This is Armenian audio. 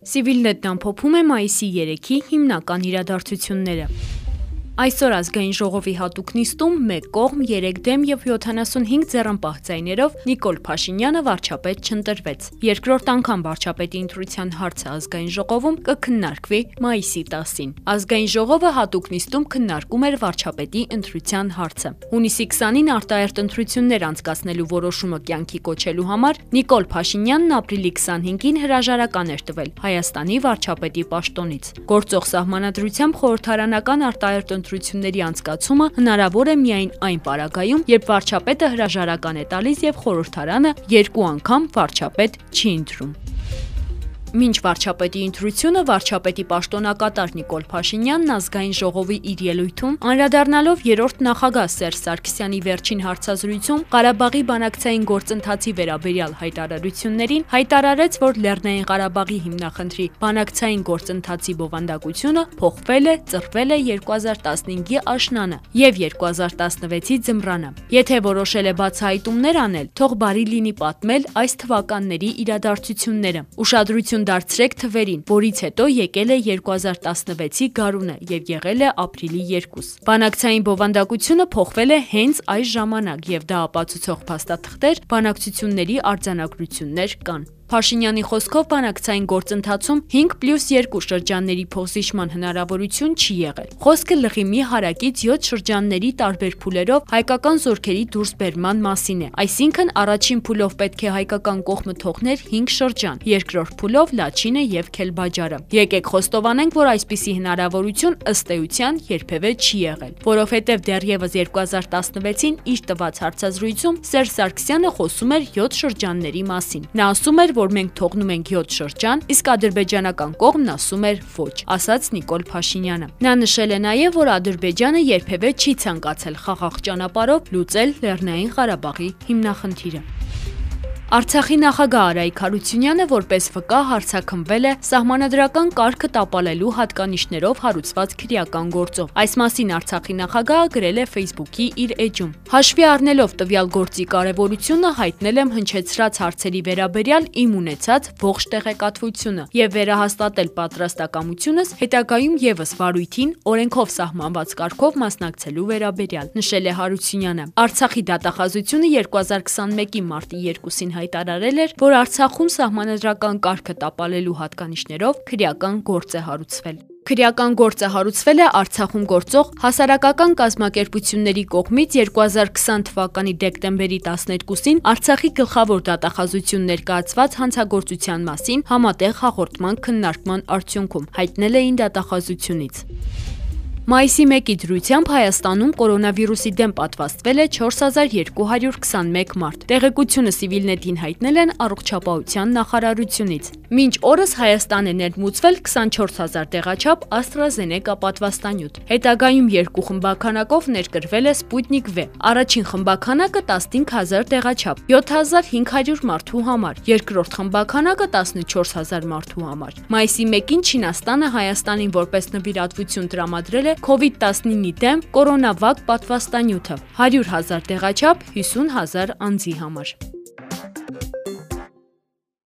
Civilnet-ն ամփոփում է մայիսի 3-ի հիմնական իրադարձությունները։ Այսօր ազգային ժողովի հատուկ նիստում մեկ կողմ 3 դեմ եւ 75 ձեռնպահ ձայներով Նիկոլ Փաշինյանը վարչապետ չընտրվեց։ Երկրորդ անգամ վարչապետի ընտրության հարցը ազգային ժողովում կքննարկվի մայիսի 10-ին։ Ազգային ժողովը հատուկ նիստում քննարկում էր վարչապետի ընտրության հարցը։ Հունիսի 20-ին արտահերտ ընտրություններ անցկացնելու որոշումը կյանքի կոչելու համար Նիկոլ Փաշինյանն ապրիլի 25-ին հրաժարական էր տվել Հայաստանի վարչապետի պաշտոնից։ Գործող սահմանադրությամբ խորհրդարանական արտահերտ ընտրությունների անցկացումը հնարավոր է միայն այն պարագայում, երբ վարչապետը հրաժարական է տալիս եւ խորհրդարանը երկու անգամ վարչապետ չի ընտրում։ Մինչ վարչապետի ընտրությունը վարչապետի պաշտոնակատար Նիկոլ Փաշինյանն ազգային ժողովի իր ելույթում անդրադառնալով երրորդ նախագահ Սերժ Սարգսյանի վերջին հարցազրույցում Ղարաբաղի բանակցային գործընթացի վերաբերյալ հայտարարություններին հայտարարեց, որ Լեռնային Ղարաբաղի հիմնախնդրի բանակցային գործընթացի բովանդակությունը փոխվել է, ծրվել է 2015-ի աշնանը եւ 2016-ի ձմռանը։ Եթե որոշել է բացահայտումներ անել, թող բարի լինի պատմել այս թվականների իրադարձությունները։ Ուշադրություն դարձրեք թվերին, որից հետո եկել է 2016-ի գարունը եւ եղել է ապրիլի 2։ Բանակցային բովանդակությունը փոխվել է հենց այս ժամանակ եւ դա ապացուցող փաստաթղթեր, բանակցությունների արձանագրություններ կան։ Փաշինյանի խոսքով բանակցային գործընթացում 5+2 շրջանների փոխզիջման հնարավորություն չի եղել։ Խոսքը լղի մի հարակից 7 շրջանների տարբեր փուլերով հայկական զորքերի դուրսբերման մասին է։ Այսինքն առաջին փուլով պետք է հայկական կողմը թողներ 5 շրջան, երկրորդ փուլով Լաչինը եւ Քելբաջարը։ Եկեք խոստովանենք, որ այսպիսի հնարավորություն ըստ էության երբևէ չի եղել, որովհետեւ դեռևս 2016-ին իր տված հարցազրույցում Սերժ Սարգսյանը խոսում էր 7 շրջանների մասին։ Նա ասում էր, որ մենք թողնում ենք 7 շրջան, իսկ ադրբեջանական կողմն ասում էր ոչ, ասաց Նիկոլ Փաշինյանը։ Նա նշել է նաև, որ Ադրբեջանը երբևէ չի ցանկացել խաղաղ ճանապարհով լուծել Լեռնային Ղարաբաղի հիմնախնդիրը։ Արցախի նախագահ Արայիկ Հարությունյանը որպես վկա հարցակմվել է սահմանադրական կարգը տապալելու հատկանիշներով հարուցված քրեական գործով։ Այս մասին Արցախի նախագահը գրել է Facebook-ի իր էջում։ Հաշվի առնելով տվյալ գործի կարևորությունը հայտնել եմ հնչեցրած հարցերի վերաբերյալ իմ ունեցած ողջ տեղեկատվությունը եւ վերահաստատել պատրաստակամությունս հետագայում եւս վարույթին օրենքով սահմանված կարգով մասնակցելու վերաբերյալ, նշել է Հարությունյանը։ Արցախի դատախազությունը 2021-ի մարտի 2-ին հայտարարել էր, որ Արցախում սահմանադրական կարգը տապալելու հատկանիշներով քրեական գործ է հարուցվել։ Քրեական գործը հարուցվել է Արցախում գործող հասարակական կազմակերպությունների կողմից 2020 թվականի դեկտեմբերի 12-ին Արցախի գլխավոր դատախազություն ներկայացված հանցագործության մասին համատեղ հաղորդման քննարկման արդյունքում հայտնել էին դատախազությունից։ Մայիսի 1-ի դրությամբ Հայաստանում կորոնավիրուսի դեմ պատվաստվել է 4221 մարդ։ Տեղեկությունը Civilnet-ին հայտնել են առողջապահության նախարարությունից։ Մինչ օրս Հայաստան է ներմուծվել 24000 տեղաչափ AstraZeneca պատվաստանյութ։ Հետագայում երկու խմբականակով ներկրվել է Sputnik V։ Առաջին խմբականակը 15000 տեղաչափ 7500 մարդու համար, երկրորդ խմբականակը 14000 մարդու համար։ Մայիսի 1-ին Չինաստանը Հայաստանին որպես նվիրատվություն տրամադրել է COVID-19-ի դեմ կորոնավակ պատվաստանյութը 100 հազար տեղաչափ 50 հազար անձի համար։